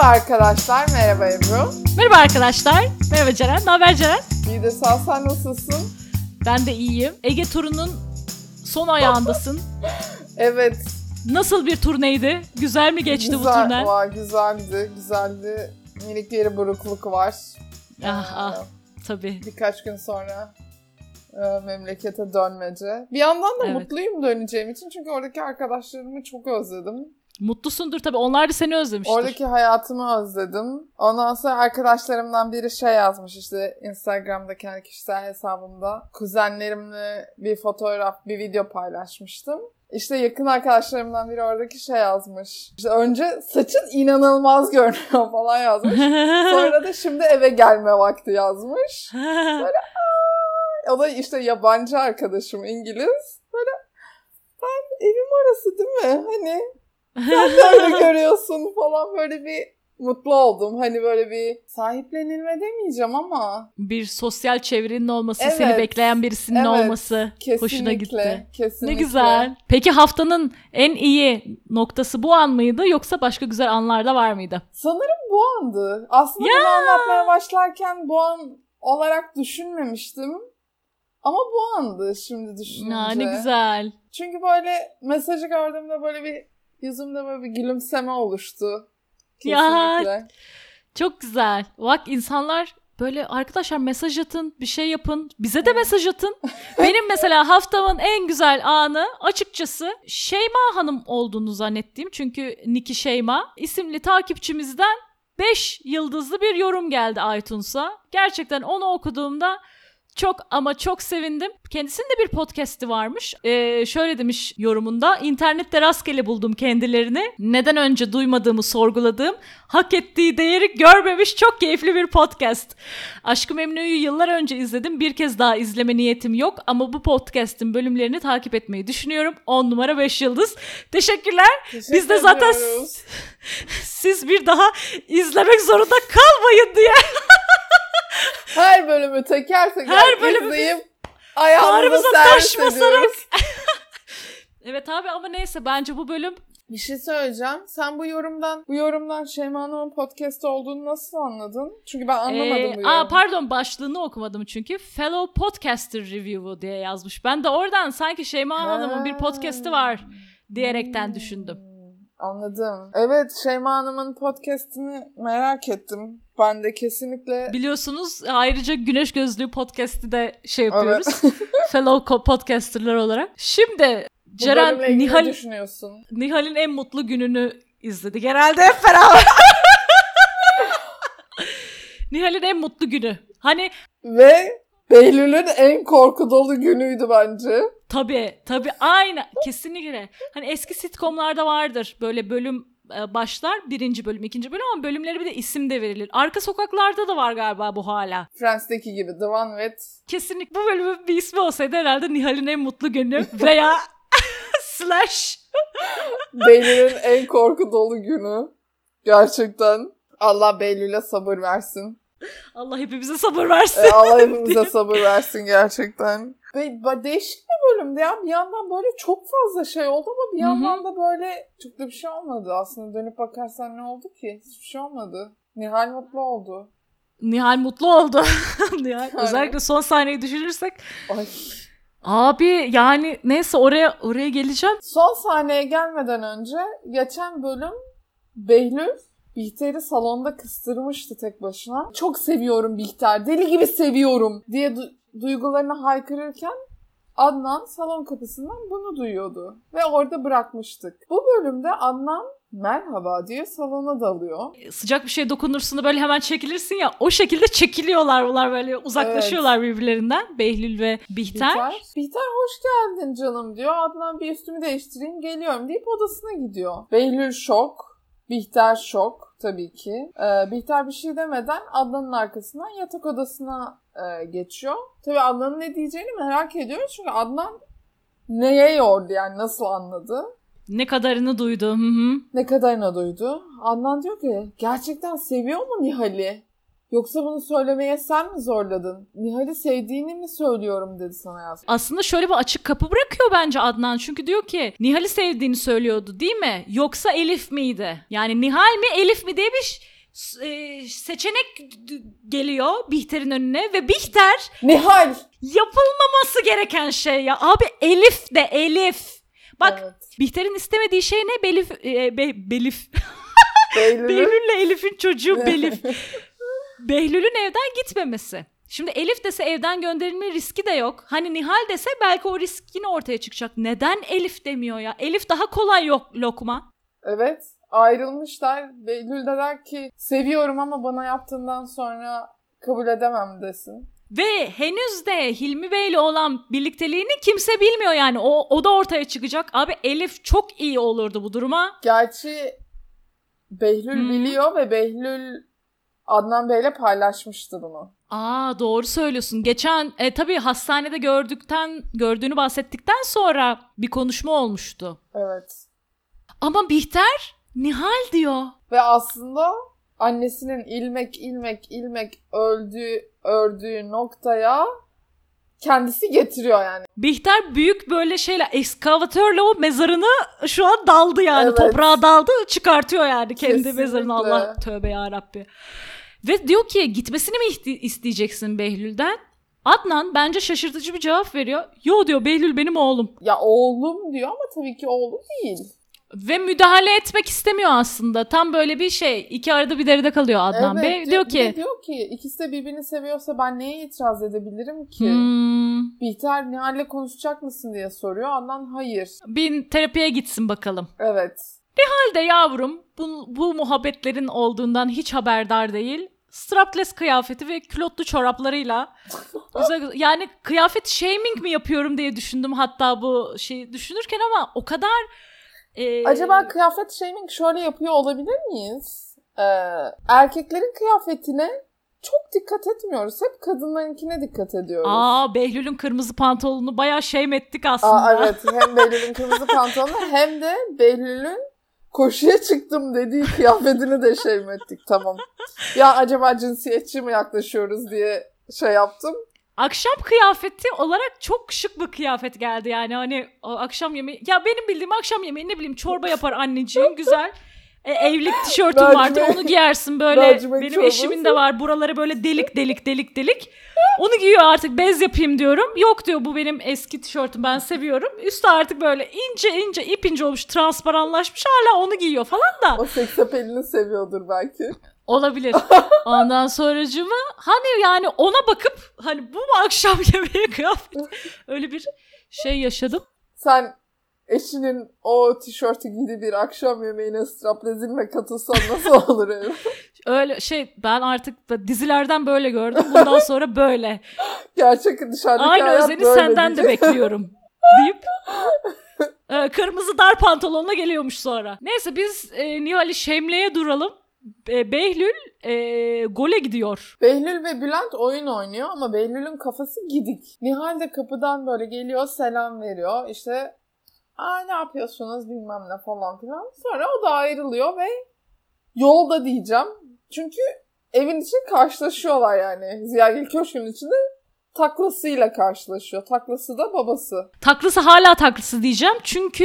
Merhaba arkadaşlar, merhaba Ebru. Merhaba arkadaşlar. Merhaba Ceren. Ne haber Ceren? İyi de sağ sen nasılsın? Ben de iyiyim. Ege turunun son ayağındasın. Evet. Nasıl bir turneydi? Güzel mi geçti güzel, bu turne? Var, güzeldi, güzeldi. Minik bir burukluk var. Ah ah tabii. Birkaç gün sonra e, memlekete dönmece. Bir yandan da Evet. mutluyum döneceğim için çünkü oradaki arkadaşlarımı çok özledim. Mutlusundur tabii. Onlar da seni özlemiştir. Oradaki hayatımı özledim. Ondan sonra arkadaşlarımdan biri şey yazmış işte Instagram'da kendi kişisel hesabımda. Kuzenlerimle bir fotoğraf, bir video paylaşmıştım. İşte yakın arkadaşlarımdan biri oradaki şey yazmış. İşte önce saçın inanılmaz görünüyor falan yazmış. Sonra da şimdi eve gelme vakti yazmış. O da işte yabancı arkadaşım İngiliz. Böyle ben evim orası değil mi? Hani sen de öyle görüyorsun falan böyle bir mutlu oldum. Hani böyle bir sahiplenilme demeyeceğim ama bir sosyal çevrenin olması, Evet. seni bekleyen birisinin Evet. olması kesinlikle. hoşuna gitti. Kesinlikle. Ne güzel. Peki haftanın en iyi noktası bu an mıydı yoksa başka güzel anlar da var mıydı? Sanırım bu andı. Aslında bunu anlatmaya başlarken bu an olarak düşünmemiştim. Ama bu andı şimdi düşününce. Ya, ne güzel. Çünkü böyle mesajı gördüğümde böyle bir yüzümde böyle bir gülümseme oluştu. Ya. Kesinlikle. Çok güzel. Bak insanlar böyle arkadaşlar mesaj atın, bir şey yapın. Bize de mesaj atın. Benim mesela haftamın en güzel anı açıkçası Şeyma Hanım olduğunu zannettiğim. Çünkü Niki Şeyma isimli takipçimizden 5 yıldızlı bir yorum geldi iTunes'a. Gerçekten onu okuduğumda çok ama çok sevindim. Kendisinin de bir podcast'i varmış. Ee, şöyle demiş yorumunda. İnternette rastgele buldum kendilerini. Neden önce duymadığımı sorguladığım, hak ettiği değeri görmemiş çok keyifli bir podcast. Aşkı Memnu'yu yıllar önce izledim. Bir kez daha izleme niyetim yok ama bu podcast'in bölümlerini takip etmeyi düşünüyorum. 10 numara 5 yıldız. Teşekkürler. Teşekkür Biz de zaten siz bir daha izlemek zorunda kalmayın diye Her bölümü teker teker Her bölümü izleyip ayağımıza taş basarak. Evet abi ama neyse bence bu bölüm Bir şey söyleyeceğim. Sen bu yorumdan bu yorumdan Şeyma Hanım'ın podcast olduğunu nasıl anladın? Çünkü ben anlamadım Ee, bu yorumu. aa pardon başlığını okumadım çünkü. Fellow Podcaster Review'u diye yazmış. Ben de oradan sanki Şeyma Hanım'ın bir podcast'i var diyerekten düşündüm. Anladım. Evet Şeyma Hanım'ın podcast'ini merak ettim. Ben de kesinlikle Biliyorsunuz ayrıca Güneş Gözlüğü podcast'i de şey yapıyoruz. Evet. Fellow podcasterlar olarak. Şimdi bu Ceren Nihal, düşünüyorsun? Nihal'in en mutlu gününü izledik herhalde hep beraber. Nihal'in en mutlu günü. Hani Ve Behlül'ün en korku dolu günüydü bence. Tabii tabii aynı kesinlikle. Hani eski sitcomlarda vardır böyle bölüm e, başlar birinci bölüm ikinci bölüm ama bölümleri bir de isim de verilir. Arka sokaklarda da var galiba bu hala. Friends'teki gibi The One with Kesinlikle bu bölümün bir ismi olsaydı herhalde Nihal'in en mutlu günü veya slash Behlül'ün en korku dolu günü. Gerçekten. Allah Behlül'e sabır versin. Allah hepimize sabır versin. Ee, Allah hepimize sabır versin gerçekten. Ve değişik bir bölümdü ya. Bir yandan böyle çok fazla şey oldu ama bir yandan da böyle çok da bir şey olmadı. Aslında dönüp bakarsan ne oldu ki? Hiçbir şey olmadı. Nihal mutlu oldu. Nihal mutlu oldu. Nihal, özellikle son sahneyi düşünürsek. Ay. Abi yani neyse oraya oraya geleceğim. Son sahneye gelmeden önce geçen bölüm Behlül Bihter'i salonda kıstırmıştı tek başına. Çok seviyorum Bihter, deli gibi seviyorum diye du- duygularını haykırırken Adnan salon kapısından bunu duyuyordu. Ve orada bırakmıştık. Bu bölümde Adnan merhaba diye salona dalıyor. sıcak bir şey dokunursun da böyle hemen çekilirsin ya o şekilde çekiliyorlar bunlar böyle uzaklaşıyorlar birbirlerinden Behlül ve Bihter. Bihter, Bihter hoş geldin canım diyor. Adnan bir üstümü değiştireyim geliyorum deyip odasına gidiyor. Behlül şok. Bihter şok tabii ki. Ee, Bihter bir şey demeden Adnan'ın arkasından yatak odasına e, geçiyor. Tabii Adnan'ın ne diyeceğini merak ediyoruz. Çünkü Adnan neye yordu yani nasıl anladı? Ne kadarını duydu. Hı hı. Ne kadarına duydu? Adnan diyor ki gerçekten seviyor mu Nihal'i? Yoksa bunu söylemeye sen mi zorladın? Nihal'i sevdiğini mi söylüyorum dedi sana yaz. Aslında şöyle bir açık kapı bırakıyor bence Adnan. Çünkü diyor ki Nihal'i sevdiğini söylüyordu değil mi? Yoksa Elif miydi? Yani Nihal mi Elif mi diye bir e, seçenek geliyor Bihter'in önüne ve Bihter Nihal! Yapılmaması gereken şey ya. Abi Elif de Elif. Bak Evet. Bihter'in istemediği şey ne? Belif, e, be, Belif. Behlül'le Elif'in çocuğu Belif. Behlül'ün evden gitmemesi. Şimdi Elif dese evden gönderilme riski de yok. Hani Nihal dese belki o risk yine ortaya çıkacak. Neden Elif demiyor ya? Elif daha kolay yok lokma. Evet. Ayrılmışlar. Behlül de der ki seviyorum ama bana yaptığından sonra kabul edemem desin. Ve henüz de Hilmi Bey'le olan birlikteliğini kimse bilmiyor yani. O, o da ortaya çıkacak. Abi Elif çok iyi olurdu bu duruma. Gerçi Behlül Hı. biliyor ve Behlül Adnan Bey'le paylaşmıştı bunu. Aa doğru söylüyorsun. Geçen e, tabii hastanede gördükten gördüğünü bahsettikten sonra bir konuşma olmuştu. Evet. Ama Bihter Nihal diyor. Ve aslında annesinin ilmek ilmek ilmek öldüğü ördüğü noktaya kendisi getiriyor yani. Bihter büyük böyle şeyle ekskavatörle o mezarını şu an daldı yani. Evet. Toprağa daldı çıkartıyor yani kendi Kesinlikle. mezarını Allah tövbe ya Rabbi. Ve diyor ki gitmesini mi isteyeceksin Behlül'den? Adnan bence şaşırtıcı bir cevap veriyor. Yo diyor Behlül benim oğlum. Ya oğlum diyor ama tabii ki oğlu değil. Ve müdahale etmek istemiyor aslında. Tam böyle bir şey. iki arada bir deride kalıyor Adnan Evet, Bey. Diyor ki diyor ki ikisi de birbirini seviyorsa ben neye itiraz edebilirim ki? "Hmm, Bihter Nihal'le konuşacak mısın diye soruyor. Adnan hayır. bir terapiye gitsin bakalım. Evet. Halde yavrum bu, bu muhabbetlerin olduğundan hiç haberdar değil. Strapless kıyafeti ve külotlu çoraplarıyla güzel, güzel- yani kıyafet shaming mi yapıyorum diye düşündüm hatta bu şeyi düşünürken ama o kadar e, Acaba kıyafet shaming şöyle yapıyor olabilir miyiz? Ee, erkeklerin kıyafetine çok dikkat etmiyoruz. Hep kadınlarınkine dikkat ediyoruz. Aa Behlül'ün kırmızı pantolonunu bayağı shame ettik aslında. Aa, evet hem Behlül'ün kırmızı pantolonu hem de Behlül'ün koşuya çıktım dediği kıyafetini de şey ettik tamam. Ya acaba cinsiyetçi mi yaklaşıyoruz diye şey yaptım. Akşam kıyafeti olarak çok şık bir kıyafet geldi yani hani o akşam yemeği ya benim bildiğim akşam yemeği ne bileyim çorba yapar anneciğin güzel e, evlilik tişörtün vardı Mercimek- onu giyersin böyle mercimek benim çorbası. eşimin de var buraları böyle delik delik delik delik onu giyiyor artık bez yapayım diyorum yok diyor bu benim eski tişörtüm ben seviyorum üstü artık böyle ince ince ip ince olmuş transparanlaşmış hala onu giyiyor falan da O seksapelini seviyordur belki. Olabilir. Ondan sonracığıma hani yani ona bakıp hani bu mu akşam yemeği kıyafet öyle bir şey yaşadım. Sen eşinin o tişörtü giydiği bir akşam yemeğine straplezilme katılsan nasıl olur ev? Öyle şey ben artık dizilerden böyle gördüm. Bundan sonra böyle. Gerçek dışarıdaki Aynı hayat özeni böyle senden de diyecek. bekliyorum deyip e, kırmızı dar pantolonla geliyormuş sonra. Neyse biz e, Nihal'i şemleye duralım. E, Behlül e, gole gidiyor. Behlül ve Bülent oyun oynuyor ama Behlül'ün kafası gidik. Nihal de kapıdan böyle geliyor selam veriyor. İşte Aa, ne yapıyorsunuz bilmem ne falan filan. Sonra o da ayrılıyor ve yolda diyeceğim. Çünkü evin için karşılaşıyorlar yani. Ziyagil Köşkü'nün içinde taklasıyla karşılaşıyor. Taklası da babası. Taklısı hala taklısı diyeceğim. Çünkü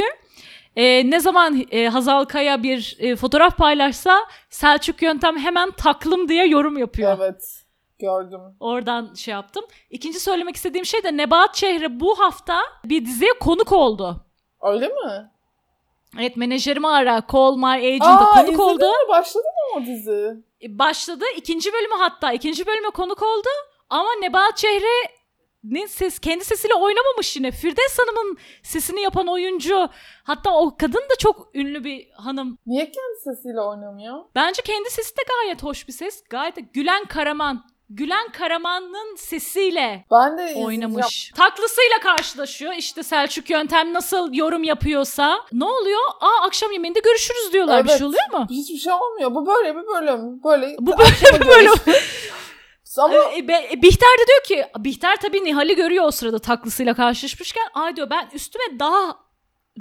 e, ne zaman e, Hazal Kaya bir e, fotoğraf paylaşsa Selçuk Yöntem hemen taklım diye yorum yapıyor. Evet. Gördüm. Oradan şey yaptım. İkinci söylemek istediğim şey de Nebahat Çehre bu hafta bir diziye konuk oldu. Öyle mi? Evet menajerimi ara Call My Agent'a Aa, konuk oldu. mi? Başladı mı o dizi? E, Başladı. ikinci bölümü hatta ikinci bölüme konuk oldu. Ama Nebahat Çehre'nin ses, kendi sesiyle oynamamış yine. Firdevs Hanım'ın sesini yapan oyuncu. Hatta o kadın da çok ünlü bir hanım. Niye kendi sesiyle oynamıyor? Bence kendi sesi de gayet hoş bir ses. Gayet de Gülen Karaman. Gülen Karaman'ın sesiyle Ben de oynamış. Taklısıyla karşılaşıyor. İşte Selçuk Yöntem nasıl yorum yapıyorsa. Ne oluyor? Aa akşam yemeğinde görüşürüz diyorlar. Bir Evet. şey oluyor mu? Hiçbir şey olmuyor. Bu böyle bir bölüm. Böyle Bu böyle bir bölüm. Ama E, be- e, Bihter de diyor ki Bihter tabii Nihal'i görüyor o sırada taklısıyla karşılaşmışken ay diyor ben üstüme daha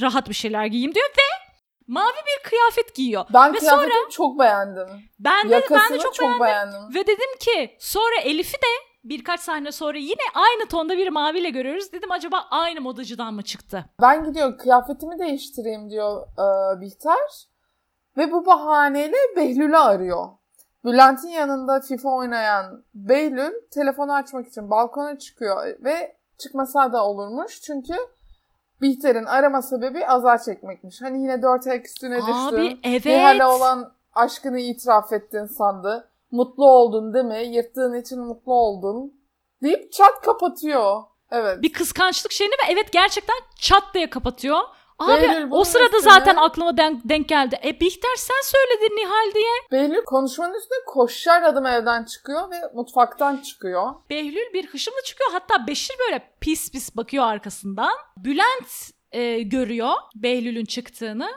rahat bir şeyler giyeyim diyor ve Mavi bir kıyafet giyiyor. Ben Ve kıyafetini çok beğendim. Ben de, ben de çok, çok, beğendim. beğendim. Ve dedim ki sonra Elif'i de birkaç sahne sonra yine aynı tonda bir maviyle görüyoruz. Dedim acaba aynı modacıdan mı çıktı? Ben gidiyor kıyafetimi değiştireyim diyor e, Bihter. Ve bu bahaneyle Behlül'ü arıyor. Bülent'in yanında FIFA oynayan Behlül telefonu açmak için balkona çıkıyor ve çıkmasa da olurmuş. Çünkü Bihter'in arama sebebi azar çekmekmiş. Hani yine dört ayak üstüne düştün. Abi evet. Nihal'e olan aşkını itiraf ettin sandı. Mutlu oldun değil mi? Yırttığın için mutlu oldun. Deyip çat kapatıyor. Evet. Bir kıskançlık şeyini ve evet gerçekten çat diye kapatıyor. Abi Behlül o sırada üstüne- zaten aklıma denk, denk geldi. E Bihter sen söyledin Nihal diye. Behlül konuşmanın üstüne koşar adım evden çıkıyor ve mutfaktan çıkıyor. Behlül bir hışımla çıkıyor. Hatta Beşir böyle pis pis bakıyor arkasından. Bülent e, görüyor Behlül'ün çıktığını.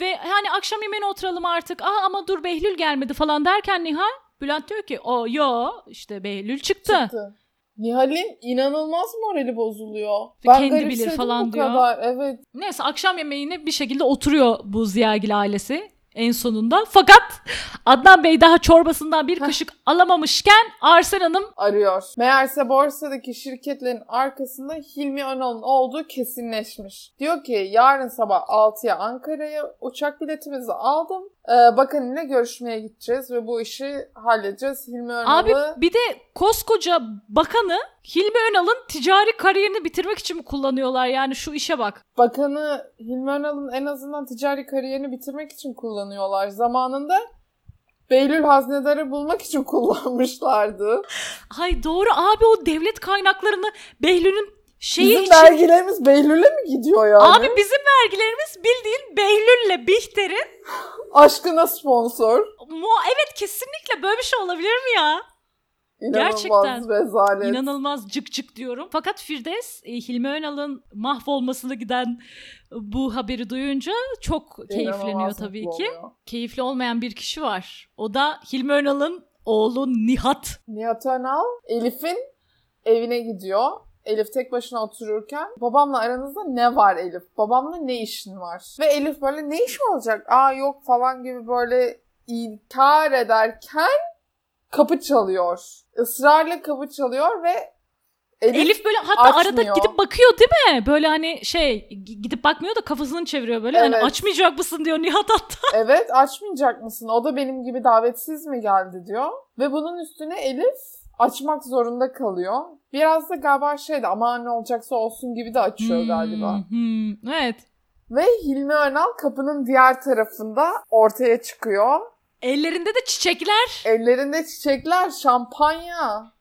Ve hani akşam yemeğine oturalım artık. Aa ama dur Behlül gelmedi falan derken Nihal Bülent diyor ki o yo işte Behlül çıktı. Çıktı. Nihal'in inanılmaz morali bozuluyor. Ben kendi bilir falan diyor. Kadar. Evet. Neyse akşam yemeğine bir şekilde oturuyor bu Ziyagil ailesi en sonunda. Fakat Adnan Bey daha çorbasından bir kaşık alamamışken Arsen Hanım arıyor. Meğerse borsadaki şirketlerin arkasında Hilmi Önal'ın olduğu kesinleşmiş. Diyor ki yarın sabah 6'ya Ankara'ya uçak biletimizi aldım. Ee, bakan ile görüşmeye gideceğiz ve bu işi halledeceğiz. Hilmi Önal'ı... Abi bir de koskoca bakanı Hilmi Önal'ın ticari kariyerini bitirmek için mi kullanıyorlar? Yani şu işe bak. Bakanı Hilmi Önal'ın en azından ticari kariyerini bitirmek için kullanıyorlar. Zamanında Beylül Haznedar'ı bulmak için kullanmışlardı. Ay doğru abi o devlet kaynaklarını Behlül'ün şeyi Bizim için... vergilerimiz Behlül'e mi gidiyor yani? Abi bizim vergilerimiz bildiğin Behlül'le Bihter'in Aşkına sponsor. mu evet kesinlikle böyle bir şey olabilir mi ya? İnanılmaz Gerçekten. rezalet. İnanılmaz cık cık diyorum. Fakat Firdevs e, Hilmi Önal'ın mahvolmasına giden bu haberi duyunca çok keyifleniyor İnanılmaz tabii ki. oluyor. Keyifli olmayan bir kişi var. O da Hilmi Önal'ın oğlu Nihat. Nihat Önal Elif'in evine gidiyor. Elif tek başına otururken babamla aranızda ne var Elif? Babamla ne işin var? Ve Elif böyle ne iş olacak? Aa yok falan gibi böyle inkar ederken kapı çalıyor. Israrla kapı çalıyor ve Elif, Elif böyle hatta arada açmıyor. gidip bakıyor değil mi? Böyle hani şey gidip bakmıyor da kafasını çeviriyor böyle. Hani Evet. açmayacak mısın diyor Nihat hatta. evet açmayacak mısın? O da benim gibi davetsiz mi geldi diyor. Ve bunun üstüne Elif açmak zorunda kalıyor. Biraz da galiba şeyde ama ne olacaksa olsun gibi de açıyor galiba. Hmm, hmm, evet. Ve Hilmi Önal kapının diğer tarafında ortaya çıkıyor. Ellerinde de çiçekler. Ellerinde çiçekler, şampanya.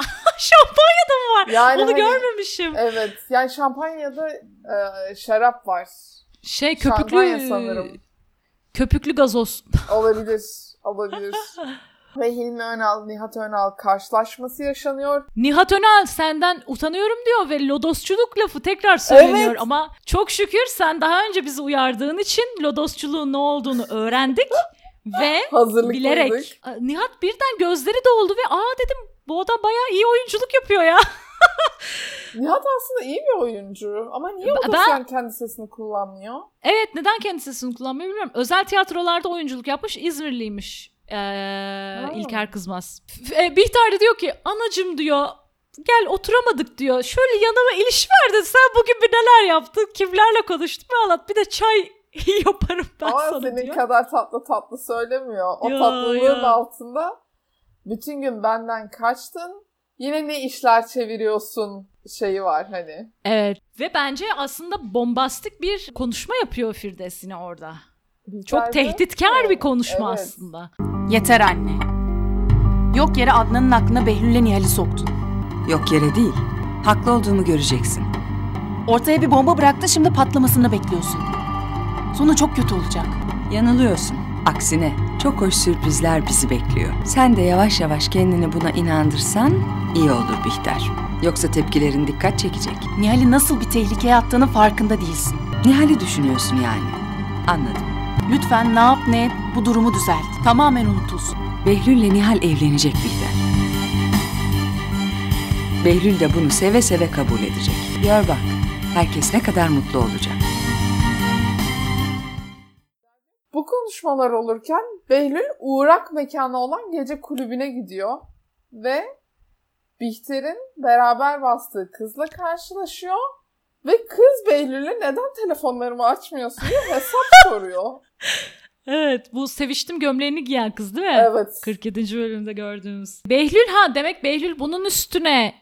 Şampanya da mı var? Yani Onu hani- görmemişim. Evet. Yani şampanyada e, şarap var. Şey Şampanya köpüklü sanırım. köpüklü gazoz. Olabilir. Olabilir. Ve Hilmi Önal, Nihat Önal karşılaşması yaşanıyor. Nihat Önal senden utanıyorum diyor ve lodosçuluk lafı tekrar söyleniyor Evet. ama çok şükür sen daha önce bizi uyardığın için lodosçuluğun ne olduğunu öğrendik ve bilerek Nihat birden gözleri doldu ve aa dedim bu adam bayağı iyi oyunculuk yapıyor ya. Nihat aslında iyi bir oyuncu. Ama niye o da Ben- sen kendi sesini kullanmıyor? Evet neden kendi sesini kullanmıyor bilmiyorum. Özel tiyatrolarda oyunculuk yapmış İzmirliymiş ee, İlker Kızmaz. E, Bihter de diyor ki anacım diyor gel oturamadık diyor. Şöyle yanıma ilişver de sen bugün bir neler yaptın kimlerle konuştun bir anlat bir de çay yaparım ben Ama sana senin diyor. kadar tatlı tatlı söylemiyor. O Ya, tatlılığın ya. altında bütün gün benden kaçtın. Yine ne işler çeviriyorsun şeyi var hani. Evet ve bence aslında bombastik bir konuşma yapıyor Firdevs yine orada. Çok Bizlerde- tehditkar bir konuşma Evet. aslında. Yeter anne. Yok yere Adnan'ın aklına Behlül'le Nihal'i soktun. Yok yere değil. Haklı olduğumu göreceksin. Ortaya bir bomba bıraktı şimdi patlamasını bekliyorsun. Sonu çok kötü olacak. Yanılıyorsun. Aksine çok hoş sürprizler bizi bekliyor. Sen de yavaş yavaş kendini buna inandırsan iyi olur Bihter. Yoksa tepkilerin dikkat çekecek. Nihal'i nasıl bir tehlikeye attığını farkında değilsin. Nihal'i düşünüyorsun yani. Anladım. Lütfen ne yap ne et bu durumu düzelt. Tamamen unutulsun. Behlül'le Nihal evlenecek Bihter. Behlül de bunu seve seve kabul edecek. Gör bak, herkes ne kadar mutlu olacak. konuşmalar olurken Behlül uğrak mekanı olan gece kulübüne gidiyor ve Bihter'in beraber bastığı kızla karşılaşıyor ve kız Behlül'e neden telefonlarımı açmıyorsun diye hesap soruyor. Evet bu seviştim gömleğini giyen kız değil mi? Evet. 47. bölümde gördüğümüz. Behlül ha demek Behlül bunun üstüne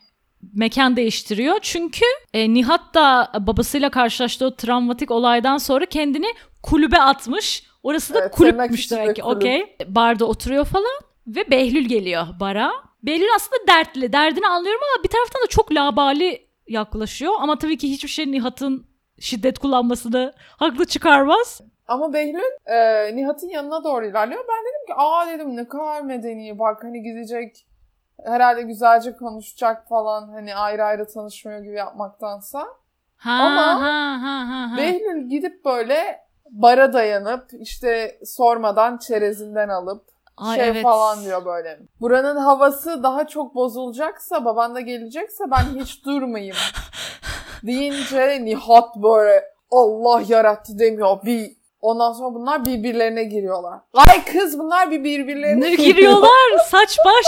mekan değiştiriyor. Çünkü e, Nihat da babasıyla karşılaştığı travmatik olaydan sonra kendini kulübe atmış. Orası da Evet, kulüpmüş demek ki. Okey. Barda oturuyor falan ve Behlül geliyor bara. Behlül aslında dertli. Derdini anlıyorum ama bir taraftan da çok labali yaklaşıyor. Ama tabii ki hiçbir şey Nihat'ın şiddet kullanmasını haklı çıkarmaz. Ama Behlül e, Nihat'ın yanına doğru ilerliyor. Ben dedim ki aa dedim ne kadar medeni bak hani gidecek herhalde güzelce konuşacak falan hani ayrı ayrı tanışmıyor gibi yapmaktansa. Ha Ama ha ha ha. ha. Behlül gidip böyle bara dayanıp işte sormadan çerezinden alıp Ay, şey evet. falan diyor böyle. Buranın havası daha çok bozulacaksa baban da gelecekse ben hiç durmayayım. Deyince Nihat böyle Allah yarattı demiyor. Bir Ondan sonra bunlar birbirlerine giriyorlar. Ay kız bunlar bir birbirlerine Ne giriyorlar? Saç baş.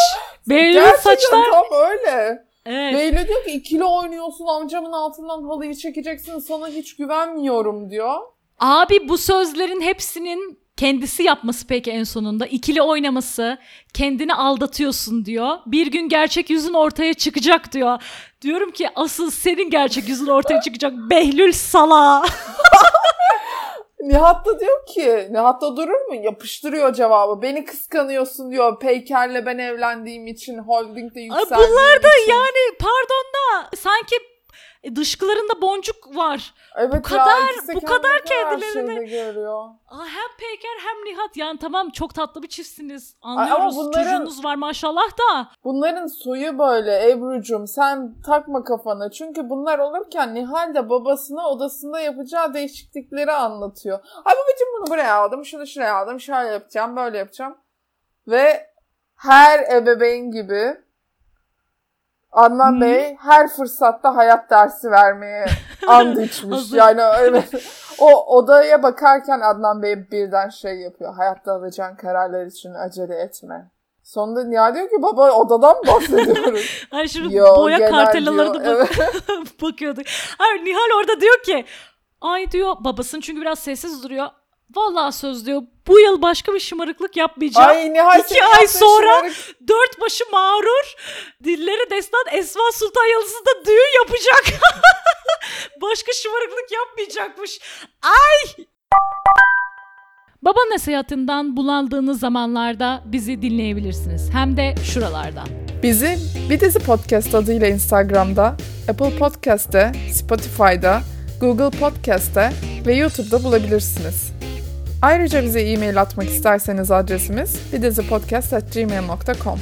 Gerçekten saçlar. tam öyle. Evet. Beylül diyor ki ikili oynuyorsun amcamın altından halıyı çekeceksin sana hiç güvenmiyorum diyor. Abi bu sözlerin hepsinin kendisi yapması peki en sonunda. İkili oynaması, kendini aldatıyorsun diyor. Bir gün gerçek yüzün ortaya çıkacak diyor. Diyorum ki asıl senin gerçek yüzün ortaya çıkacak. Behlül sala. Nihat da diyor ki, Nihat da durur mu? Yapıştırıyor cevabı. Beni kıskanıyorsun diyor. Peyker'le ben evlendiğim için, holdingde yükseldiğim bunlar da için. yani pardon da sanki dışkılarında boncuk var. evet bu kadar- ya, ikisi bu kadar kendilerini- görüyor. Aa, hem Peyker hem Nihat yani tamam çok tatlı bir çiftsiniz. ama Anlıyoruz bunların- çocuğunuz var maşallah da. Bunların soyu böyle Ebru'cum sen takma kafana. Çünkü bunlar olurken Nihal de babasına odasında yapacağı değişiklikleri anlatıyor. Ay babacım bunu buraya aldım, şunu şuraya aldım, şöyle yapacağım, böyle yapacağım. Ve her ebeveyn gibi Adnan Hı. Bey her fırsatta hayat dersi vermeye and içmiş. Yani evet. O odaya bakarken Adnan Bey birden şey yapıyor. Hayatta alacağın kararlar için acele etme. Sonunda Nihal diyor ki baba odadan mı bahsediyoruz? Hani şimdi Yo, boya genel kartelaları da diyor. bak- bakıyorduk. Hayır Nihal orada diyor ki ay diyor babasının çünkü biraz sessiz duruyor. Vallahi söz diyor bu yıl başka bir şımarıklık yapmayacağım. Ay Nihal İki ay sonra- şımarık- Dört başı mağrur. Dilleri destan Esma Sultan Yalısı'nda düğün yapacak. başka şımarıklık yapmayacakmış. Ay! Baba nasihatından bunaldığınız zamanlarda bizi dinleyebilirsiniz. Hem de şuralardan. Bizi Bir Dizi Podcast adıyla Instagram'da, Apple Podcast'te, Spotify'da, Google Podcast'te ve YouTube'da bulabilirsiniz. Ayrıca bize e-mail atmak isterseniz adresimiz bidizipodcast.gmail.com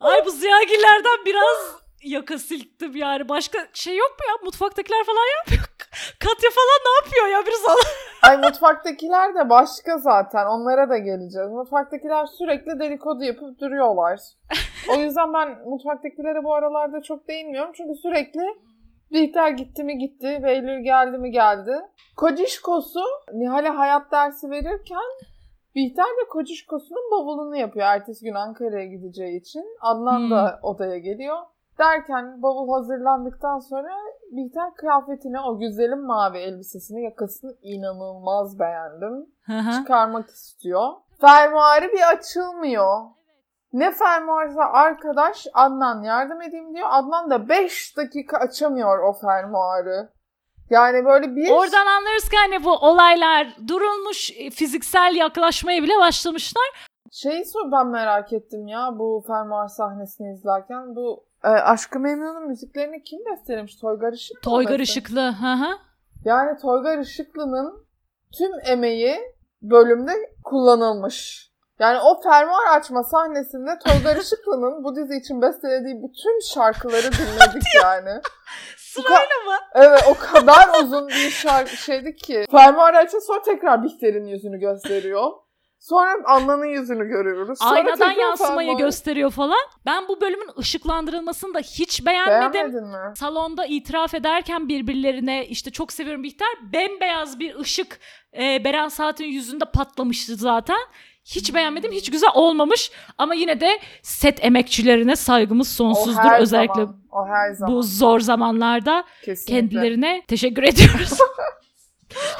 Ay bu ziyagillerden biraz yaka silktim yani. Başka şey yok mu ya? Mutfaktakiler falan yapmıyor. Katya falan ne yapıyor ya? Bir sana. Ay mutfaktakiler de başka zaten. Onlara da geleceğiz. Mutfaktakiler sürekli dedikodu yapıp duruyorlar. O yüzden ben mutfaktakilere bu aralarda çok değinmiyorum. Çünkü sürekli Bihter gitti mi gitti, Beylül geldi mi geldi. Kocişkosu Nihal'e hayat dersi verirken Bihter de Kocişkosu'nun bavulunu yapıyor ertesi gün Ankara'ya gideceği için. Adnan da odaya geliyor. Derken bavul hazırlandıktan sonra Bihter kıyafetini, o güzelim mavi elbisesini, yakasını inanılmaz beğendim. Çıkarmak istiyor. Fermuarı bir açılmıyor. Ne fermuarsa arkadaş Adnan yardım edeyim diyor. Adnan da 5 dakika açamıyor o fermuarı. Yani böyle bir... Oradan anlarız ki hani bu olaylar durulmuş e, fiziksel yaklaşmaya bile başlamışlar. Şeyi sor ben merak ettim ya bu fermuar sahnesini izlerken. Bu e, Aşkı Memnun'un müziklerini kim bestelemiş? Toygar Işık mı Toygar? Işıklı. Hı hı. Yani Toygar Işıklı'nın tüm emeği bölümde kullanılmış. Yani o fermuar açma sahnesinde Toygar Işıklı'nın bu dizi için bestelediği bütün şarkıları dinledik yani. Sırayla mı? Evet o kadar uzun bir şarkı şeydi ki. Fermuar açın sonra tekrar Bihter'in yüzünü gösteriyor. Sonra Adnan'ın yüzünü görüyoruz. Sonra Aynadan yansımayı Fermuar. gösteriyor falan. Ben bu bölümün ışıklandırılmasını da hiç beğenmedim. Beğenmedin mi? Salonda itiraf ederken birbirlerine işte çok seviyorum Bihter. Bembeyaz bir ışık e, Beren Saat'in yüzünde patlamıştı zaten. Hiç beğenmedim. Hiç güzel olmamış. Ama yine de set emekçilerine saygımız O sonsuzdur. her Özellikle zaman. O her zaman. bu zor zamanlarda Kesinlikle. kendilerine teşekkür ediyoruz.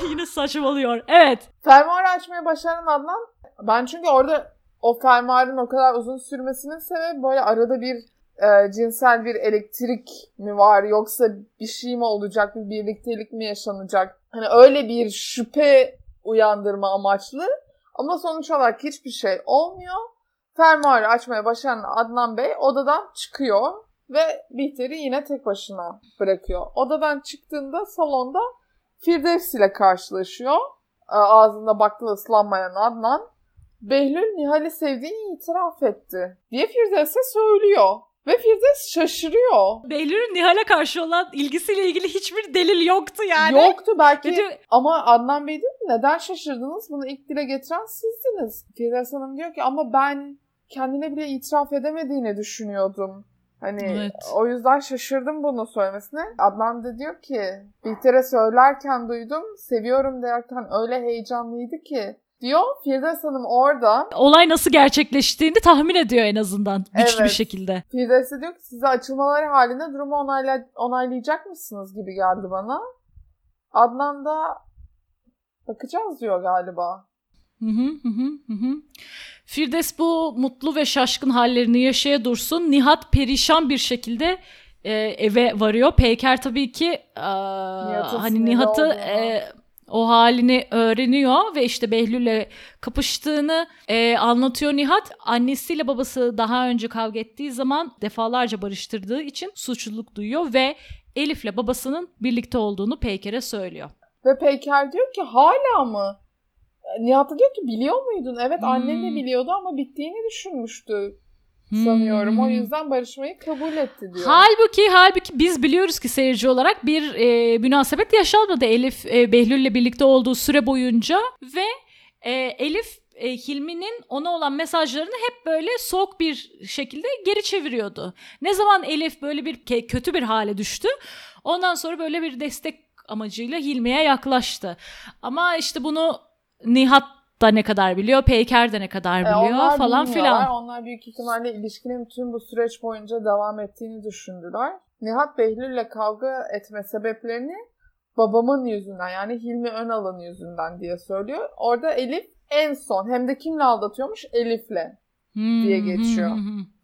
yine saçmalıyor. Evet. Fermuarı açmayı başaran Adnan. Ben çünkü orada o fermuarın o kadar uzun sürmesinin sebebi böyle arada bir e, cinsel bir elektrik mi var yoksa bir şey mi olacak, bir birliktelik mi yaşanacak? Hani öyle bir şüphe uyandırma amaçlı ama sonuç olarak hiçbir şey olmuyor. Fermuarı açmaya başaran Adnan Bey odadan çıkıyor ve Bihter'i yine tek başına bırakıyor. Odadan çıktığında salonda Firdevs ile karşılaşıyor. E, Ağzında baklava ıslanmayan Adnan. Behlül Nihal'i sevdiğini itiraf etti diye Firdevs'e söylüyor. Ve Firdevs şaşırıyor. Behlül'ün Nihal'e karşı olan ilgisiyle ilgili hiçbir delil yoktu yani. Yoktu belki diyor- ama Adnan Bey diyor ki neden şaşırdınız? Bunu ilk dile getiren sizdiniz. Firdevs Hanım diyor ki ama ben kendine bile itiraf edemediğini düşünüyordum. Hani Evet. o yüzden şaşırdım bunu söylemesine. Adnan da diyor ki Bihter'e söylerken duydum. Seviyorum derken öyle heyecanlıydı ki. Diyor Firdevs Hanım orada olay nasıl gerçekleştiğini tahmin ediyor en azından güçlü bir Evet. şekilde. Firdevs de diyor ki size açılmaları halinde durumu onayla, onaylayacak mısınız gibi geldi bana. Adnan da bakacağız diyor galiba. Hı hı hı hı. Firdevs bu mutlu ve şaşkın hallerini yaşaya dursun. Nihat perişan bir şekilde e, eve varıyor. Peyker tabii ki e, hani Nihat'ı e, o halini öğreniyor ve işte Behlül'le kapıştığını e, anlatıyor Nihat. Annesiyle babası daha önce kavga ettiği zaman defalarca barıştırdığı için suçluluk duyuyor ve Elif'le babasının birlikte olduğunu Peyker'e söylüyor. Ve Peyker diyor ki hala mı? Nihat da diyor ki biliyor muydun? Evet annen de Hmm. biliyordu ama bittiğini düşünmüştü sanıyorum. O Hmm. yüzden barışmayı kabul etti diyor. Halbuki halbuki biz biliyoruz ki seyirci olarak bir e, münasebet yaşanmadı Elif e, Behlül'le birlikte olduğu süre boyunca ve e, Elif e, Hilmi'nin ona olan mesajlarını hep böyle soğuk bir şekilde geri çeviriyordu. Ne zaman Elif böyle bir kötü bir hale düştü ondan sonra böyle bir destek amacıyla Hilmi'ye yaklaştı. Ama işte bunu Nihat da ne kadar biliyor, Peyker de ne kadar E, biliyor onlar falan filan. Onlar büyük ihtimalle ilişkinin tüm bu süreç boyunca devam ettiğini düşündüler. Nihat Behlül'le kavga etme sebeplerini babamın yüzünden yani Hilmi Önal'ın yüzünden diye söylüyor. Orada Elif en son hem de kimle aldatıyormuş? Elif'le. Hmm, diye geçiyor.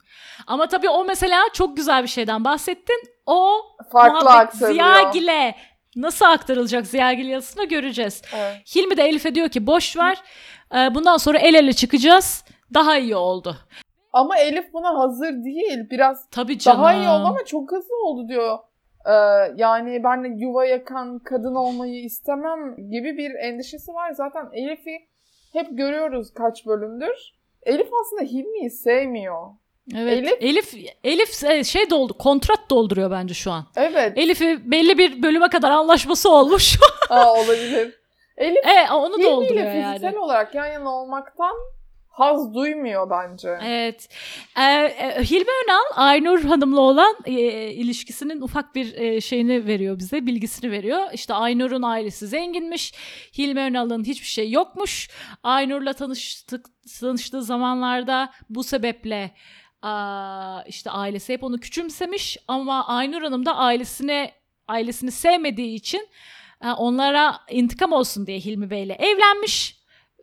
Ama tabii o mesela çok güzel bir şeyden bahsettin. O Farklı muhabbet aktarıyor. Ziyagil'e nasıl aktarılacak Ziyagil yazısında göreceğiz. Evet. Hilmi de Elif'e diyor ki boş ver e, bundan sonra el ele çıkacağız. Daha iyi oldu. Ama Elif buna hazır değil. Biraz Tabii canım. daha iyi oldu ama çok hızlı oldu diyor. Ee, yani ben yuva yakan kadın olmayı istemem gibi bir endişesi var. Zaten Elif'i hep görüyoruz kaç bölümdür. Elif aslında Hilmi'yi sevmiyor. Evet. Elif- Elif Elif e, şey doldu kontrat dolduruyor bence şu an. Evet. Elif'i belli bir bölüme kadar anlaşması olmuş. Aa, olabilir. Elif e, onu dolduruyor yani. fiziksel olarak yan yana olmaktan haz duymuyor bence. Evet. Ee, Hilmi Önal Aynur Hanım'la olan e, ilişkisinin ufak bir e, şeyini veriyor bize, bilgisini veriyor. İşte Aynur'un ailesi zenginmiş. Hilmi Önal'ın hiçbir şey yokmuş. Aynur'la tanıştık tanıştığı zamanlarda bu sebeple işte ailesi hep onu küçümsemiş ama Aynur Hanım da ailesine ailesini sevmediği için onlara intikam olsun diye Hilmi Bey'le evlenmiş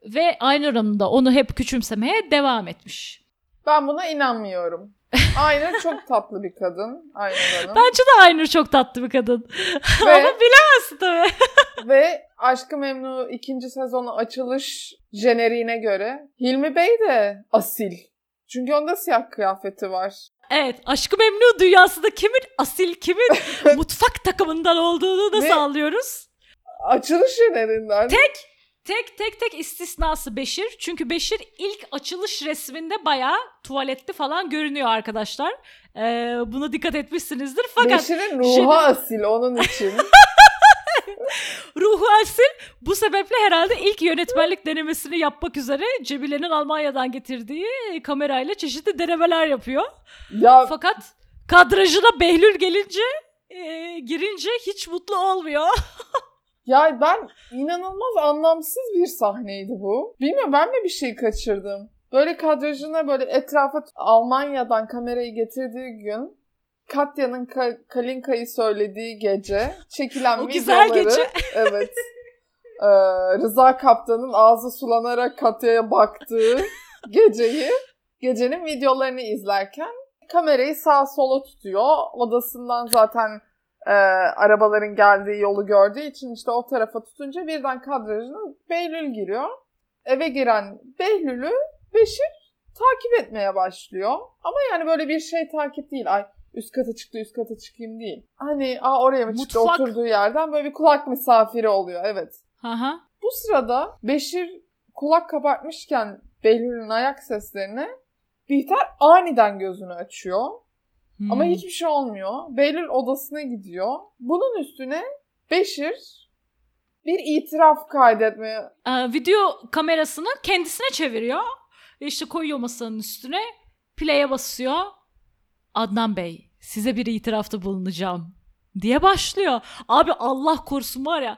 ve Aynur Hanım da onu hep küçümsemeye devam etmiş. Ben buna inanmıyorum. Aynur çok tatlı bir kadın. Aynur Hanım. Bence de Aynur çok tatlı bir kadın. Ve- Ama bilemezsin tabii. Ve Aşkı Memnu ikinci sezonu açılış jeneriğine göre Hilmi Bey de asil. Çünkü onda siyah kıyafeti var. Evet, Aşkı Memnu dünyasında kimin asil, kimin mutfak takımından olduğunu da sağlıyoruz. Açılış jeneriğinden. Tek tek tek istisnası Beşir. Çünkü Beşir ilk açılış resminde bayağı tuvaletli falan görünüyor arkadaşlar. Ee, buna dikkat etmişsinizdir. Fakat Beşir'in ruhu Jener- asil onun için. Ruhu Elsil bu sebeple herhalde ilk yönetmenlik denemesini yapmak üzere Cemile'nin Almanya'dan getirdiği kamerayla çeşitli denemeler yapıyor. Ya Fakat kadrajına Behlül gelince e, girince hiç mutlu olmuyor. Ya ben inanılmaz anlamsız bir sahneydi bu. Bilmiyorum ben mi bir şey kaçırdım? Böyle kadrajına böyle etrafa Almanya'dan kamerayı getirdiği gün Katya'nın Ka- Kalinka'yı söylediği gece çekilen O güzel videoları gece. evet Ee, Rıza Kaptan'ın ağzı sulanarak Katya'ya baktığı geceyi gecenin videolarını izlerken kamerayı sağa sola tutuyor. Odasından zaten e, arabaların geldiği yolu gördüğü için işte o tarafa tutunca birden kadrajına Behlül giriyor. Eve giren Behlül'ü Beşir takip etmeye başlıyor. Ama yani böyle bir şey takip değil. Ay üst kata çıktı üst kata çıkayım değil. Hani aa oraya mı çıktı Mutfak. oturduğu yerden böyle bir kulak misafiri oluyor. Evet. Aha. Bu sırada Beşir kulak kabartmışken Behlül'ün ayak seslerine Bihter aniden gözünü açıyor. Ama Hmm. hiçbir şey olmuyor. Behlül odasına gidiyor. Bunun üstüne Beşir bir itiraf kaydetmeye... Ee, video kamerasını kendisine çeviriyor. İşte koyuyor masanın üstüne. Play'e basıyor. Adnan Bey size bir itirafta bulunacağım diye başlıyor. Abi Allah korusun var ya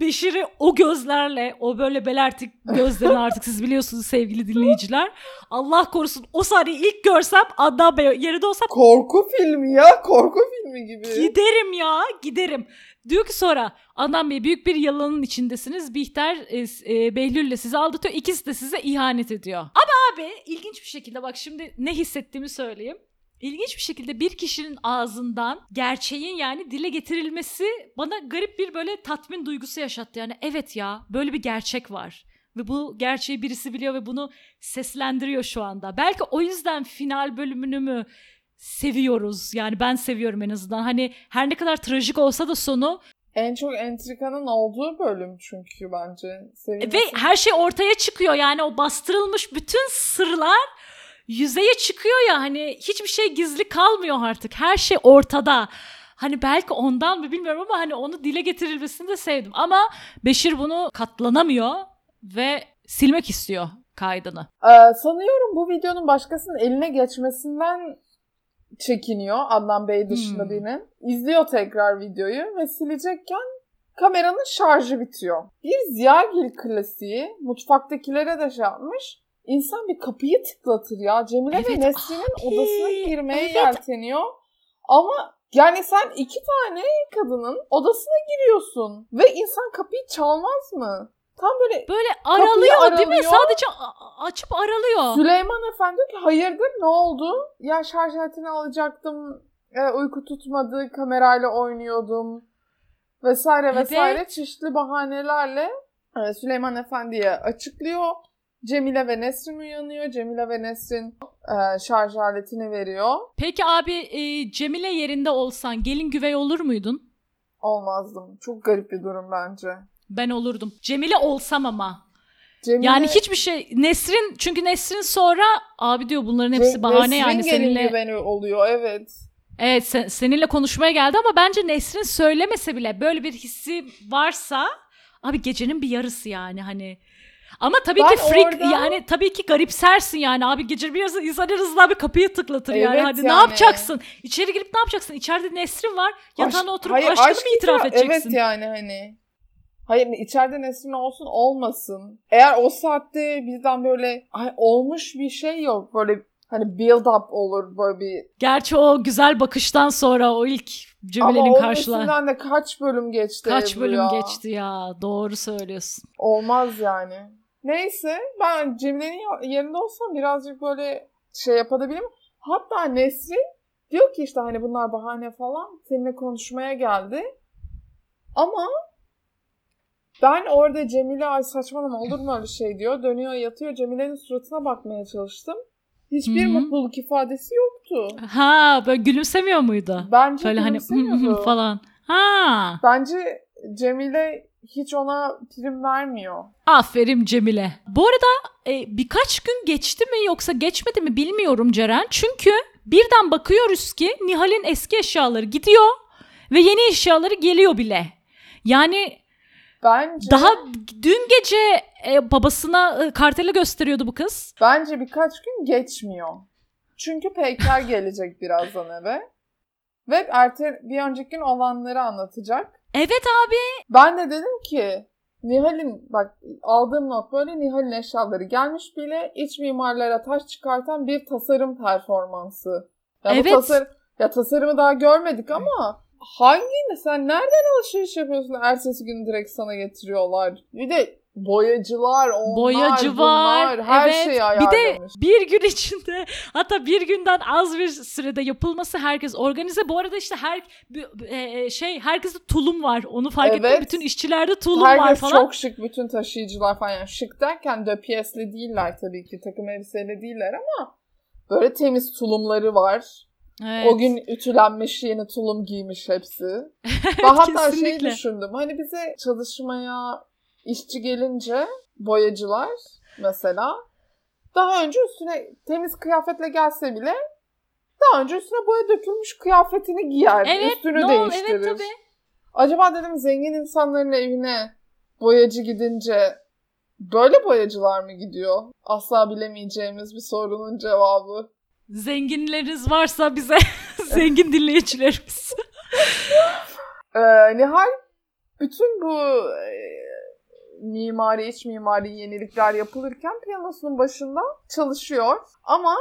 Beşir'i o gözlerle o böyle belertik gözlerini artık siz biliyorsunuz sevgili dinleyiciler. Allah korusun o sahneyi ilk görsem Adnan Bey yerinde olsam Korku filmi ya korku filmi gibi. Giderim ya giderim. Diyor ki sonra Adnan Bey büyük bir yalanın içindesiniz. Bihter e, e, Behlül'le sizi aldatıyor. İkisi de size ihanet ediyor. Ama abi ilginç bir şekilde bak şimdi ne hissettiğimi söyleyeyim. İlginç bir şekilde bir kişinin ağzından gerçeğin yani dile getirilmesi bana garip bir böyle tatmin duygusu yaşattı. Yani evet ya böyle bir gerçek var. Ve bu gerçeği birisi biliyor ve bunu seslendiriyor şu anda. Belki o yüzden final bölümünü mü seviyoruz. Yani ben seviyorum en azından. Hani her ne kadar trajik olsa da sonu En çok entrikanın olduğu bölüm çünkü bence. Sevilmesi- ve her şey ortaya çıkıyor. Yani o bastırılmış bütün sırlar yüzeye çıkıyor ya hani hiçbir şey gizli kalmıyor artık. Her şey ortada. Hani belki ondan mı bilmiyorum ama hani onu dile getirilmesini de sevdim. Ama Beşir bunu katlanamıyor ve silmek istiyor kaydını. Ee, sanıyorum bu videonun başkasının eline geçmesinden çekiniyor Adnan Bey dışında Hmm. birinin. İzliyor tekrar videoyu ve silecekken kameranın şarjı bitiyor. Bir Ziyagil klasiği mutfaktakilere de şey yapmış. İnsan bir kapıyı tıklatır ya. Cemile ve Evet Nesrin'in abi, odasına girmeye evet. yelteniyor. Ama yani sen iki tane kadının odasına giriyorsun ve insan kapıyı çalmaz mı? Tam böyle Böyle aralıyor değil mi? aralıyor. Sadece açıp aralıyor. Süleyman Efendi diyor ki hayırdır ne oldu? Ya şarj aletini alacaktım. E, uyku tutmadı. Kamerayla oynuyordum. Vesaire Evet. vesaire çeşitli bahanelerle e, Süleyman Efendi'ye açıklıyor. Cemile ve Nesrin uyanıyor. Cemile ve Nesrin e, şarj aletini veriyor. Peki abi e, Cemile yerinde olsan gelin güvey olur muydun? Olmazdım. Çok garip bir durum bence. Ben olurdum. Cemile olsam ama. Cemile, Yani hiçbir şey Nesrin çünkü Nesrin sonra abi diyor bunların hepsi bahane yani Nesrin gelin seninle güveni oluyor evet. Evet sen- seninle konuşmaya geldi ama bence Nesrin söylemese bile böyle bir hissi varsa abi gecenin bir yarısı yani hani ama tabii Ben ki freak orada- yani tabii ki garipsersin yani abi gecenin bir insan en azından bir kapıyı tıklatır yani Evet hadi ne yani. yapacaksın içeri girip ne yapacaksın içeride Nesrin var yatağına Aşk- oturup hayır, aşkını aşk mı itiraf itiraf- edeceksin? Evet yani hani. Hayır içeride Nesrin olsun olmasın. Eğer o saatte bizden böyle ay, olmuş bir şey yok. Böyle hani build up olur böyle bir. Gerçi o güzel bakıştan sonra o ilk Ama Cemile'nin onun karşıla üstünden de kaç bölüm geçti kaç bölüm ya. geçti ya doğru söylüyorsun. Olmaz yani. Neyse ben Cemile'nin yerinde olsam birazcık böyle şey yapabilirim. Hatta Nesrin diyor ki işte hani bunlar bahane falan seninle konuşmaya geldi. Ama ben orada Cemile ay saçmalama olur mu öyle şey diyor. Dönüyor yatıyor Cemile'nin suratına bakmaya çalıştım. Hiçbir Hı hı. mutluluk ifadesi yoktu. Ha böyle gülümsemiyor muydu? Bence Böyle hani gülümsemiyordu. falan. Ha. Bence Cemile hiç ona prim vermiyor. Aferin Cemile. Bu arada e, birkaç gün geçti mi yoksa geçmedi mi bilmiyorum Ceren. Çünkü birden bakıyoruz ki Nihal'in eski eşyaları gidiyor ve yeni eşyaları geliyor bile. Yani Bence Daha dün gece e, babasına e, karteli gösteriyordu bu kız. bence birkaç gün geçmiyor. Çünkü Peyker gelecek birazdan eve. Ve erte, bir önceki gün olanları anlatacak. Evet abi. Ben de dedim ki Nihal'in bak aldığım not böyle Nihal'in eşyaları gelmiş bile iç mimarlara taş çıkartan bir tasarım performansı. Ya bu Evet. tasarım, ya tasarımı daha görmedik ama hangini sen nereden alışveriş yapıyorsun? Ertesi gün direkt sana getiriyorlar. Bir de boyacılar, onlar, Boyacı bunlar, var. her evet. şeyi bir de ayarlamış. bir gün içinde hatta bir günden az bir sürede yapılması herkes organize. Bu arada işte her bir- e, şey herkeste tulum var. Onu fark ettim. Evet. Bütün işçilerde tulum var Herkes falan. çok şık bütün taşıyıcılar falan. Yani şık derken de piyesli değiller tabii ki. Takım elbiseyle değiller ama böyle temiz tulumları var. Evet. O gün ütülenmiş yeni tulum giymiş hepsi. Ben hatta kesinlikle. düşündüm. Hani bize çalışmaya işçi gelince boyacılar mesela daha önce üstüne temiz kıyafetle gelse bile daha önce üstüne boya dökülmüş kıyafetini giyer. Evet, üstünü no, değiştirir. evet tabii. Acaba dedim zengin insanların evine boyacı gidince böyle boyacılar mı gidiyor? Asla bilemeyeceğimiz bir sorunun cevabı. Zenginleriniz varsa bize zengin dinleyicilerimiz. Ee, Nihal bütün bu e, mimari, iç mimari yenilikler yapılırken piyanosunun başında çalışıyor. Ama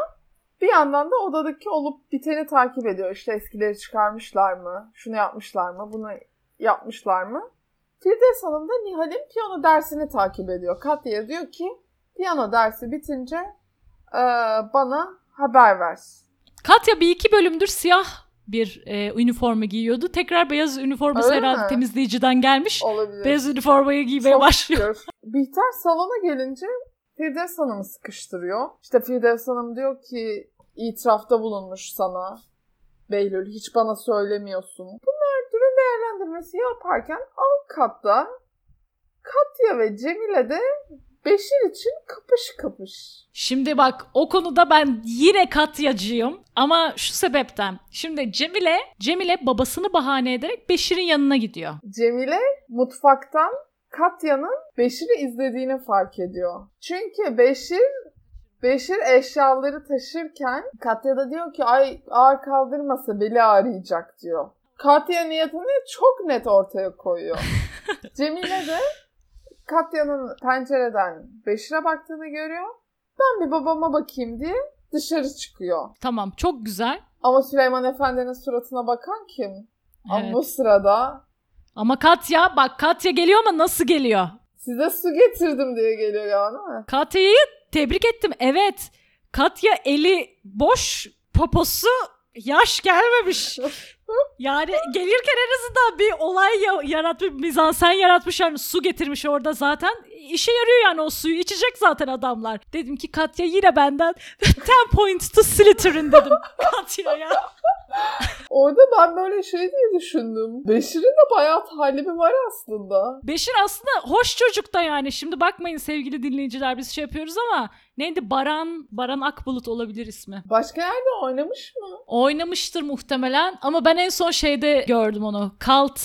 bir yandan da odadaki olup biteni takip ediyor. İşte eskileri çıkarmışlar mı? Şunu yapmışlar mı? Bunu yapmışlar mı? Firdevs Hanım da Nihal'in piyano dersini takip ediyor. Katya diyor ki piyano dersi bitince e, bana haber ver. Katya bir iki bölümdür siyah bir e, üniforma giyiyordu. Tekrar beyaz üniforması Öyle herhalde mi? temizleyiciden gelmiş. Olabilir. Beyaz üniformayı giymeye Çok başlıyor. şükür. Bihter salona gelince Firdevs Hanım'ı sıkıştırıyor. İşte Firdevs Hanım diyor ki itirafta bulunmuş sana. Behlül hiç bana söylemiyorsun. Bunlar durum değerlendirmesi yaparken alt katta Katya ve Cemile de Beşir için kapış kapış. Şimdi bak o konuda ben yine katyacıyım ama şu sebepten. Şimdi Cemile, Cemile babasını bahane ederek Beşir'in yanına gidiyor. Cemile mutfaktan Katya'nın Beşir'i izlediğini fark ediyor. Çünkü Beşir Beşir eşyaları taşırken Katya da diyor ki ay ağır kaldırmasa beli ağrıyacak diyor. Katya niyetini çok net ortaya koyuyor. Cemile de Katya'nın pencereden Beşir'e baktığını görüyor. Ben bir babama bakayım diye dışarı çıkıyor. Tamam çok güzel. Ama Süleyman Efendi'nin suratına bakan kim? Ama Evet. bu sırada Ama Katya bak Katya geliyor ama nasıl geliyor? Size su getirdim diye geliyor galiba değil mi? Katya'yı tebrik ettim. Evet. Katya eli boş, poposu yaş gelmemiş. Yani gelirken en azından bir olay ya- yaratmış, mizansen yaratmış yani su getirmiş orada zaten. İşe yarıyor yani o suyu içecek zaten adamlar. Dedim ki Katya yine benden 10 points to Slytherin dedim Katya'ya. Orada ben böyle şey diye düşündüm. Beşir'in de bayağı talibi var aslında. Beşir aslında hoş çocuk da yani. Şimdi bakmayın sevgili dinleyiciler biz şey yapıyoruz ama neydi Baran Baran Akbulut olabilir ismi. Başka yerde oynamış mı? Oynamıştır muhtemelen ama ben en son şeyde gördüm onu. Kalt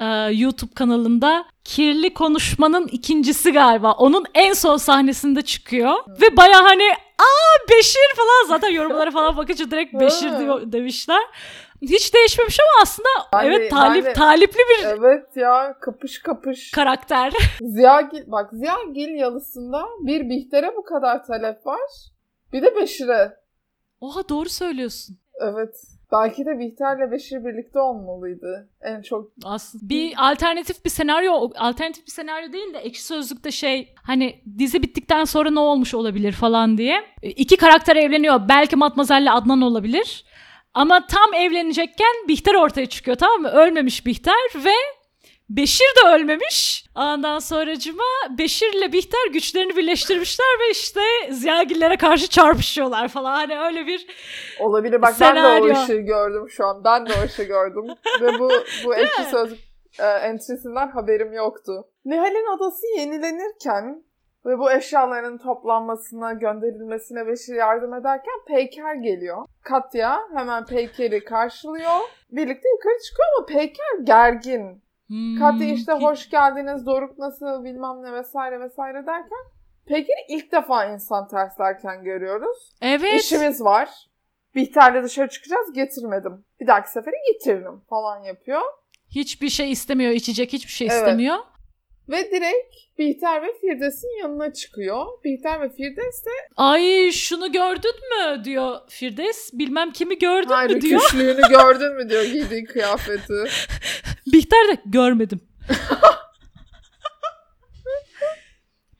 e, YouTube kanalında Kirli Konuşmanın ikincisi galiba. Onun en son sahnesinde çıkıyor. Ve baya hani aa Beşir falan zaten yorumlara falan bakınca direkt Beşir diyor, demişler. Hiç değişmemiş ama aslında Ben de- evet talip ben de- talipli bir Evet ya kapış kapış. karakter. Ziyagil, bak Ziyagil yalısında bir Bihter'e bu kadar talep var. Bir de Beşir'e. Oha doğru söylüyorsun. Evet. Belki de Bihter'le Beşir birlikte olmalıydı. En çok Aslında bir alternatif bir senaryo alternatif bir senaryo değil de ekşi sözlükte şey hani dizi bittikten sonra ne olmuş olabilir falan diye. E, İki karakter evleniyor. Belki Matmazel'le Adnan olabilir. Ama tam evlenecekken Bihter ortaya çıkıyor tamam mı? Ölmemiş Bihter ve Beşir de ölmemiş. Ondan sonracıma Beşir'le Bihter güçlerini birleştirmişler ve işte Ziyagillere karşı çarpışıyorlar falan. Hani öyle bir olabilir. Bak ben de Senaryo. o ışığı gördüm şu an. Ben de o ışığı gördüm. Ve bu, bu ekşi sözlük e, entrisinden haberim yoktu. Nihal'in odası yenilenirken ve bu eşyaların toplanmasına, gönderilmesine Beşir yardım ederken Peyker geliyor. Katya hemen Peyker'i karşılıyor. Birlikte yukarı çıkıyor ama Peyker gergin. Hmm. Katya işte hoş geldiniz, Doruk nasıl bilmem ne vesaire vesaire derken Pekin'i ilk defa insan terslerken görüyoruz. Evet. İşimiz var. Bihter'le dışarı çıkacağız getirmedim. Bir dahaki sefere getiririm falan yapıyor. Hiçbir şey istemiyor, içecek hiçbir şey Evet. istemiyor. Ve direkt Bihter ve Firdevs'in yanına çıkıyor. Bihter ve Firdevs de Ay şunu gördün mü diyor Firdevs. Bilmem kimi gördün Hayır, mü diyor. rüküşlüğünü gördün mü diyor giydiği kıyafeti. Bihter de görmedim.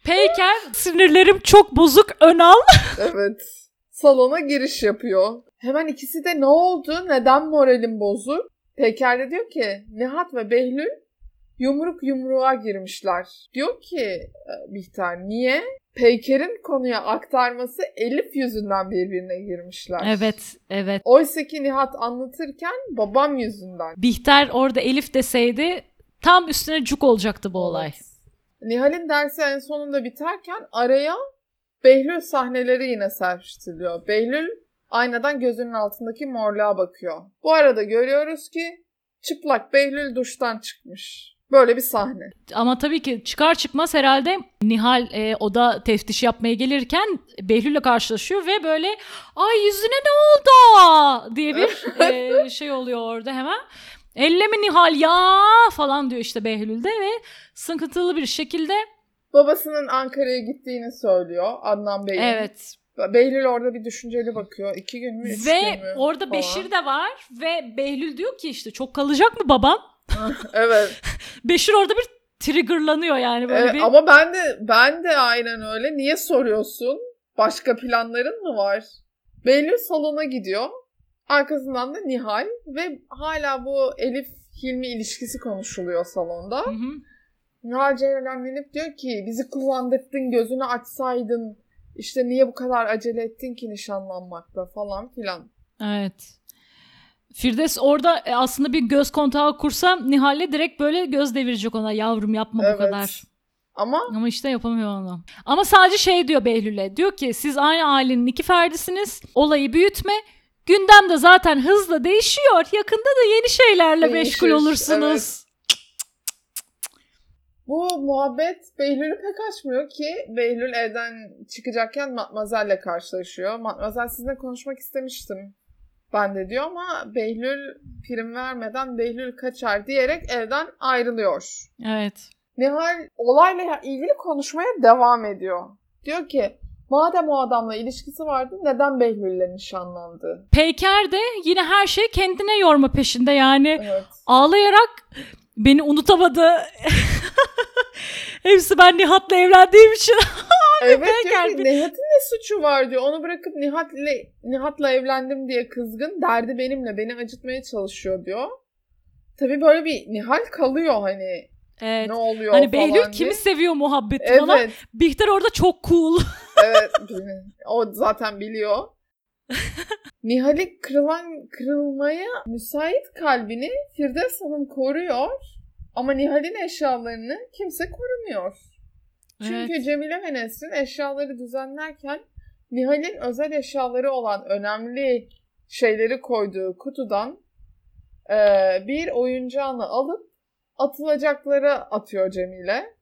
Peyker sinirlerim çok bozuk Önal. Evet. Salona giriş yapıyor. Hemen ikisi de ne oldu? Neden moralim bozuk? Peker de diyor ki Nihat ve Behlül yumruk yumruğa girmişler. Diyor ki e, Bihter niye? Peyker'in konuya aktarması Elif yüzünden birbirine girmişler. Evet, evet. Oysa ki Nihat anlatırken babam yüzünden. Bihter orada Elif deseydi tam üstüne cuk olacaktı bu olay. Evet. Nihal'in dersi en sonunda biterken araya Behlül sahneleri yine serpiştiriliyor. Behlül aynadan gözünün altındaki morluğa bakıyor. Bu arada görüyoruz ki çıplak Behlül duştan çıkmış. Böyle bir sahne. Ama tabii ki çıkar çıkmaz herhalde Nihal e, oda teftiş yapmaya gelirken Behlül'le karşılaşıyor ve böyle ay yüzüne ne oldu diye bir e, şey oluyor orada hemen. Elle mi Nihal ya falan diyor işte Behlül de ve sıkıntılı bir şekilde Babasının Ankara'ya gittiğini söylüyor Adnan Bey'in. evet Behlül orada bir düşünceli bakıyor. İki gün mü, üç ve gün mü orada falan. Beşir de var ve Behlül diyor ki işte çok kalacak mı babam? evet. Beşir orada bir triggerlanıyor yani böyle Evet, bir Ama ben de ben de aynen öyle. Niye soruyorsun? Başka planların mı var? Behlül salona gidiyor. Arkasından da Nihal ve hala bu Elif Hilmi ilişkisi konuşuluyor salonda. Hı hı. Nihal celallenip diyor ki bizi kullandırdın gözünü açsaydın işte niye bu kadar acele ettin ki nişanlanmakta falan filan. Evet. Firdevs orada e, aslında bir göz kontağı kursa Nihal'le direkt böyle göz devirecek ona yavrum yapma Evet. bu kadar. Ama Ama işte yapamıyor onu. Ama sadece şey diyor Behlül'e. Diyor ki siz aynı ailenin iki ferdisiniz. Olayı büyütme. Gündem de zaten hızla değişiyor. Yakında da yeni şeylerle Değişir, meşgul olursunuz. bu muhabbet Behlül'ü pek açmıyor ki Behlül evden çıkacakken Matmazel'le karşılaşıyor. Matmazel sizinle konuşmak istemiştim. Ben de diyor ama Behlül prim vermeden Behlül kaçar diyerek evden ayrılıyor. Evet. Nihal olayla ilgili konuşmaya devam ediyor. Diyor ki madem o adamla ilişkisi vardı neden Behlül'le nişanlandı? Peyker de yine her şeyi kendine yorma peşinde yani. Evet. Ağlayarak beni unutamadı. Hepsi ben Nihat'la evlendiğim için. Evet diyor ki Nihat'ın ne suçu var diyor. Onu bırakıp Nihat'la Nihat'la evlendim diye kızgın. Derdi benimle. Beni acıtmaya çalışıyor diyor. Tabii böyle bir Nihal kalıyor hani. Evet. Ne oluyor Hani falan Behlül kimi seviyor muhabbeti falan. Evet. Bihter orada çok cool. evet. O zaten biliyor. Nihal'in kırılan, kırılmaya müsait kalbini Firdevs Hanım koruyor. Ama Nihal'in eşyalarını kimse korumuyor. Çünkü Evet. Cemile ve Nesrin eşyaları düzenlerken Nihal'in özel eşyaları olan önemli şeyleri koyduğu kutudan eee, bir oyuncağını alıp atılacakları atıyor Cemile.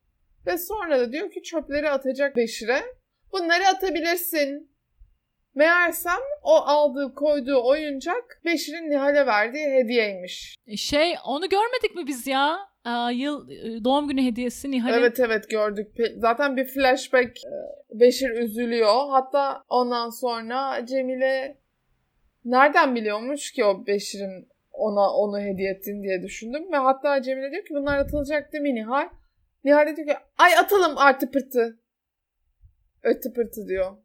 Ve sonra da diyor ki çöpleri atacak Beşir'e. Bunları atabilirsin. Meğersem o aldığı koyduğu oyuncak Beşir'in Nihal'e verdiği hediyeymiş. Şey onu görmedik mi biz ya? Aa, yıl e, doğum günü hediyesi Nihal'in. Evet evet gördük. Pe- Zaten bir flashback e, Beşir üzülüyor. Hatta ondan sonra Cemile nereden biliyormuş ki o Beşir'in ona onu hediye ettiğini diye düşündüm. Ve hatta Cemile diyor ki bunlar atılacak değil mi Nihal? Nihal de diyor ki ay atalım artı pırtı. Ötü pırtı diyor.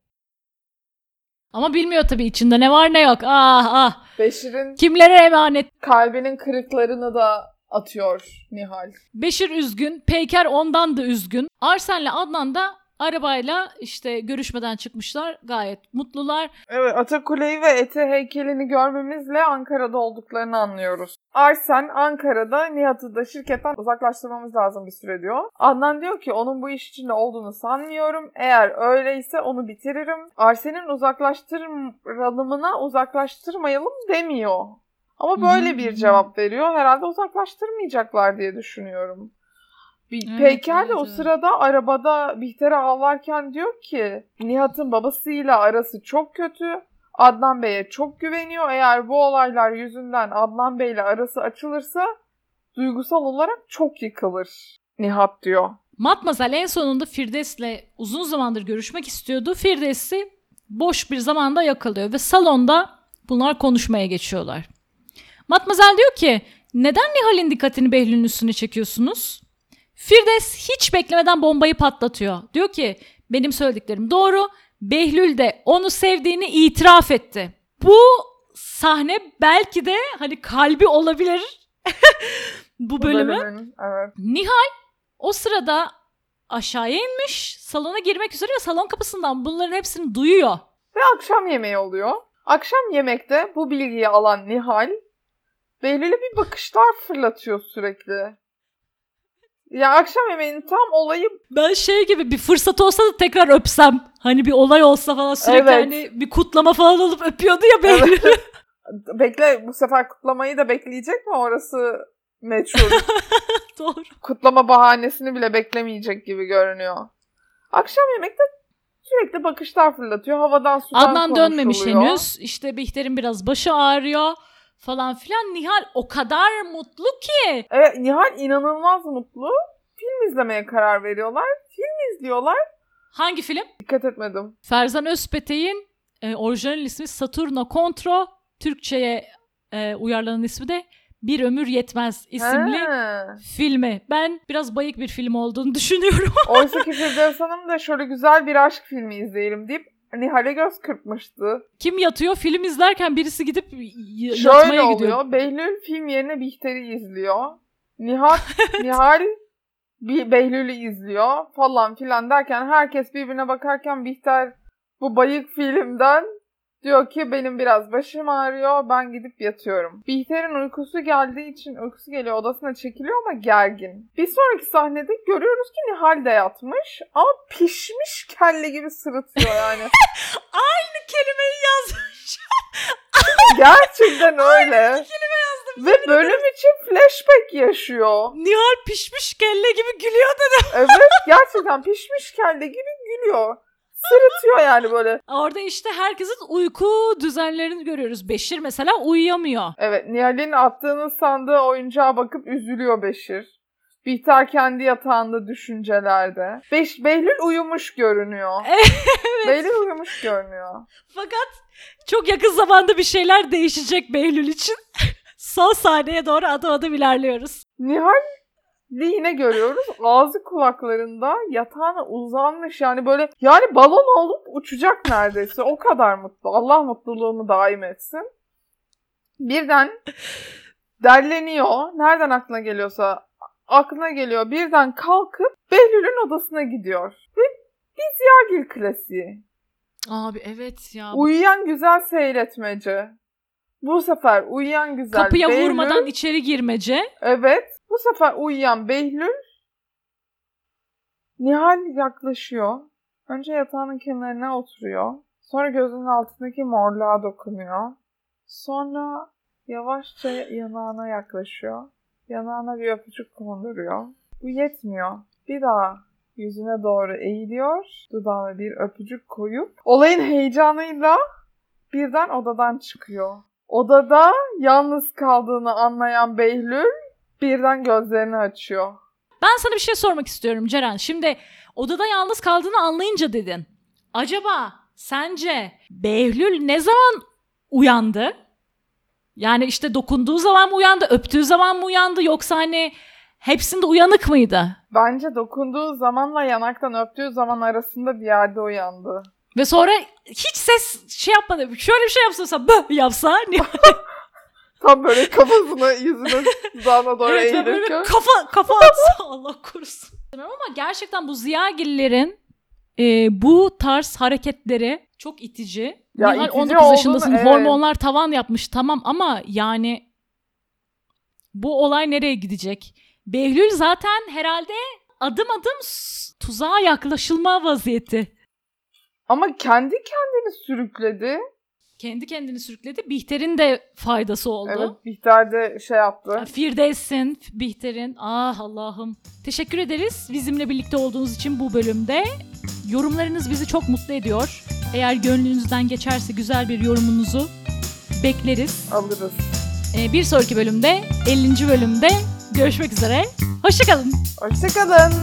Ama bilmiyor tabii içinde ne var ne yok. Ah ah. Beşir'in Kimlere emanet? kalbinin kırıklarını da atıyor Nihal. Beşir üzgün. Peyker ondan da üzgün. Arsen'le Adnan da arabayla işte görüşmeden çıkmışlar. Gayet mutlular. Evet Atakule'yi ve Ete heykelini görmemizle Ankara'da olduklarını anlıyoruz. Arsen Ankara'da Nihat'ı da şirketten uzaklaştırmamız lazım bir süre diyor. Adnan diyor ki onun bu iş içinde olduğunu sanmıyorum. Eğer öyleyse onu bitiririm. Arsen'in uzaklaştırılımına uzaklaştırmayalım demiyor. Ama böyle Hı hı. bir cevap veriyor. Herhalde uzaklaştırmayacaklar diye düşünüyorum. Bir Evet, Peyker de evet, o sırada arabada Bihter'e ağlarken diyor ki Nihat'ın babasıyla arası çok kötü. Adnan Bey'e çok güveniyor. Eğer bu olaylar yüzünden Adnan Bey'le arası açılırsa duygusal olarak çok yıkılır. Nihat diyor. Matmazel en sonunda Firdevs'le uzun zamandır görüşmek istiyordu. Firdevs'i boş bir zamanda yakalıyor ve salonda bunlar konuşmaya geçiyorlar. Matmazel diyor ki neden Nihal'in dikkatini Behlül'ün üstüne çekiyorsunuz? Firdevs hiç beklemeden bombayı patlatıyor. Diyor ki benim söylediklerim doğru. Behlül de onu sevdiğini itiraf etti. Bu sahne belki de hani kalbi olabilir bu bölümü. Evet. Nihal o sırada aşağıya inmiş, salona girmek üzere ve salon kapısından bunların hepsini duyuyor. Ve akşam yemeği oluyor. Akşam yemekte bu bilgiyi alan Nihal Behlül'e bir bakışlar fırlatıyor sürekli. Ya akşam yemeğinin tam olayı Ben şey gibi bir fırsat olsa da tekrar öpsem. Hani bir olay olsa falan sürekli Evet. hani bir kutlama falan olup öpüyordu ya Behlül. bekle bu sefer kutlamayı da bekleyecek mi orası meçhul. Doğru. Kutlama bahanesini bile beklemeyecek gibi görünüyor. Akşam yemekte sürekli bakışlar fırlatıyor. Havadan sudan Adnan dönmemiş henüz. İşte Bihter'in biraz başı ağrıyor falan filan. Nihal o kadar mutlu ki. Evet Nihal inanılmaz mutlu. Film izlemeye karar veriyorlar. Film izliyorlar. Hangi film? Dikkat etmedim. Ferzan Özpetek'in e, orijinal ismi Saturno Contro. Türkçe'ye e, uyarlanan ismi de Bir Ömür Yetmez isimli He. filmi. Ben biraz bayık bir film olduğunu düşünüyorum. Oysa ki Firdevs Hanım da şöyle güzel bir aşk filmi izleyelim deyip Nihal'e göz kırpmıştı. Kim yatıyor? Film izlerken birisi gidip y- yatmaya Şöyle gidiyor. oluyor. Behlül film yerine Bihter'i izliyor. Nihat, Nihal bir Behlül'ü izliyor falan filan derken herkes birbirine bakarken Bihter bu bayık filmden diyor ki benim biraz başım ağrıyor ben gidip yatıyorum. Bihter'in uykusu geldiği için uykusu geliyor odasına çekiliyor ama gergin. Bir sonraki sahnede görüyoruz ki Nihal de yatmış ama pişmiş kelle gibi sırıtıyor yani. Aynı kelimeyi yazmış. Gerçekten öyle. Ve bölüm için flashback yaşıyor. Nihal pişmiş kelle gibi gülüyor dedi. Evet gerçekten pişmiş kelle gibi gülüyor. Sırıtıyor yani böyle. Orada işte herkesin uyku düzenlerini görüyoruz. Beşir mesela uyuyamıyor. Evet Nihal'in attığını sandığı oyuncağa bakıp üzülüyor Beşir. Bihter kendi yatağında düşüncelerde. Beş, Behlül uyumuş görünüyor. Behlül uyumuş görünüyor. Fakat çok yakın zamanda bir şeyler değişecek Behlül için. Son sahneye doğru adım adım ilerliyoruz. Nihal yine görüyoruz. Ağzı kulaklarında yatağına uzanmış yani böyle yani balon olup uçacak neredeyse. O kadar mutlu. Allah mutluluğunu daim etsin. Birden derleniyor. Nereden aklına geliyorsa aklına geliyor. Birden kalkıp Behlül'ün odasına gidiyor. Ve bir Ziyagil klasiği. Abi evet ya. Uyuyan güzel seyretmece. Bu sefer uyuyan güzel Kapıya Behlül- vurmadan içeri girmece. Evet. Bu sefer uyuyan Behlül Nihal yaklaşıyor. Önce yatağının kenarına oturuyor. Sonra gözünün altındaki morluğa dokunuyor. Sonra yavaşça yanağına yaklaşıyor. Yanağına bir öpücük konduruyor. Bu yetmiyor. Bir daha yüzüne doğru eğiliyor. Dudağına bir öpücük koyup olayın heyecanıyla birden odadan çıkıyor. Odada yalnız kaldığını anlayan Behlül birden gözlerini açıyor. Ben sana bir şey sormak istiyorum Ceren. Şimdi odada yalnız kaldığını anlayınca dedin. Acaba sence Behlül ne zaman uyandı? Yani işte dokunduğu zaman mı uyandı, öptüğü zaman mı uyandı yoksa hani hepsinde uyanık mıydı? Bence dokunduğu zamanla yanaktan öptüğü zaman arasında bir yerde uyandı. Ve sonra hiç ses şey yapmadı. Şöyle bir şey yapsa mesela böh yapsa. Tam böyle kafasını yüzüne dudağına doğru evet eğilirken. kafa, kafa atsa Allah korusun. Ama gerçekten bu ziyagillerin e, bu tarz hareketleri çok itici. Ya Nihal itici 19 yaşındasın. evet. Hormonlar tavan yapmış tamam ama yani bu olay nereye gidecek? Behlül zaten herhalde adım adım tuzağa yaklaşılma vaziyeti. Ama kendi kendini sürükledi. Kendi kendini sürükledi. Bihter'in de faydası oldu. Evet Bihter de şey yaptı. Firdevs'in, Bihter'in. Ah Allah'ım. Teşekkür ederiz bizimle birlikte olduğunuz için bu bölümde. Yorumlarınız bizi çok mutlu ediyor. Eğer gönlünüzden geçerse güzel bir yorumunuzu bekleriz. Alırız. Ee, bir sonraki bölümde 50. bölümde görüşmek üzere. Hoşçakalın. Hoşçakalın.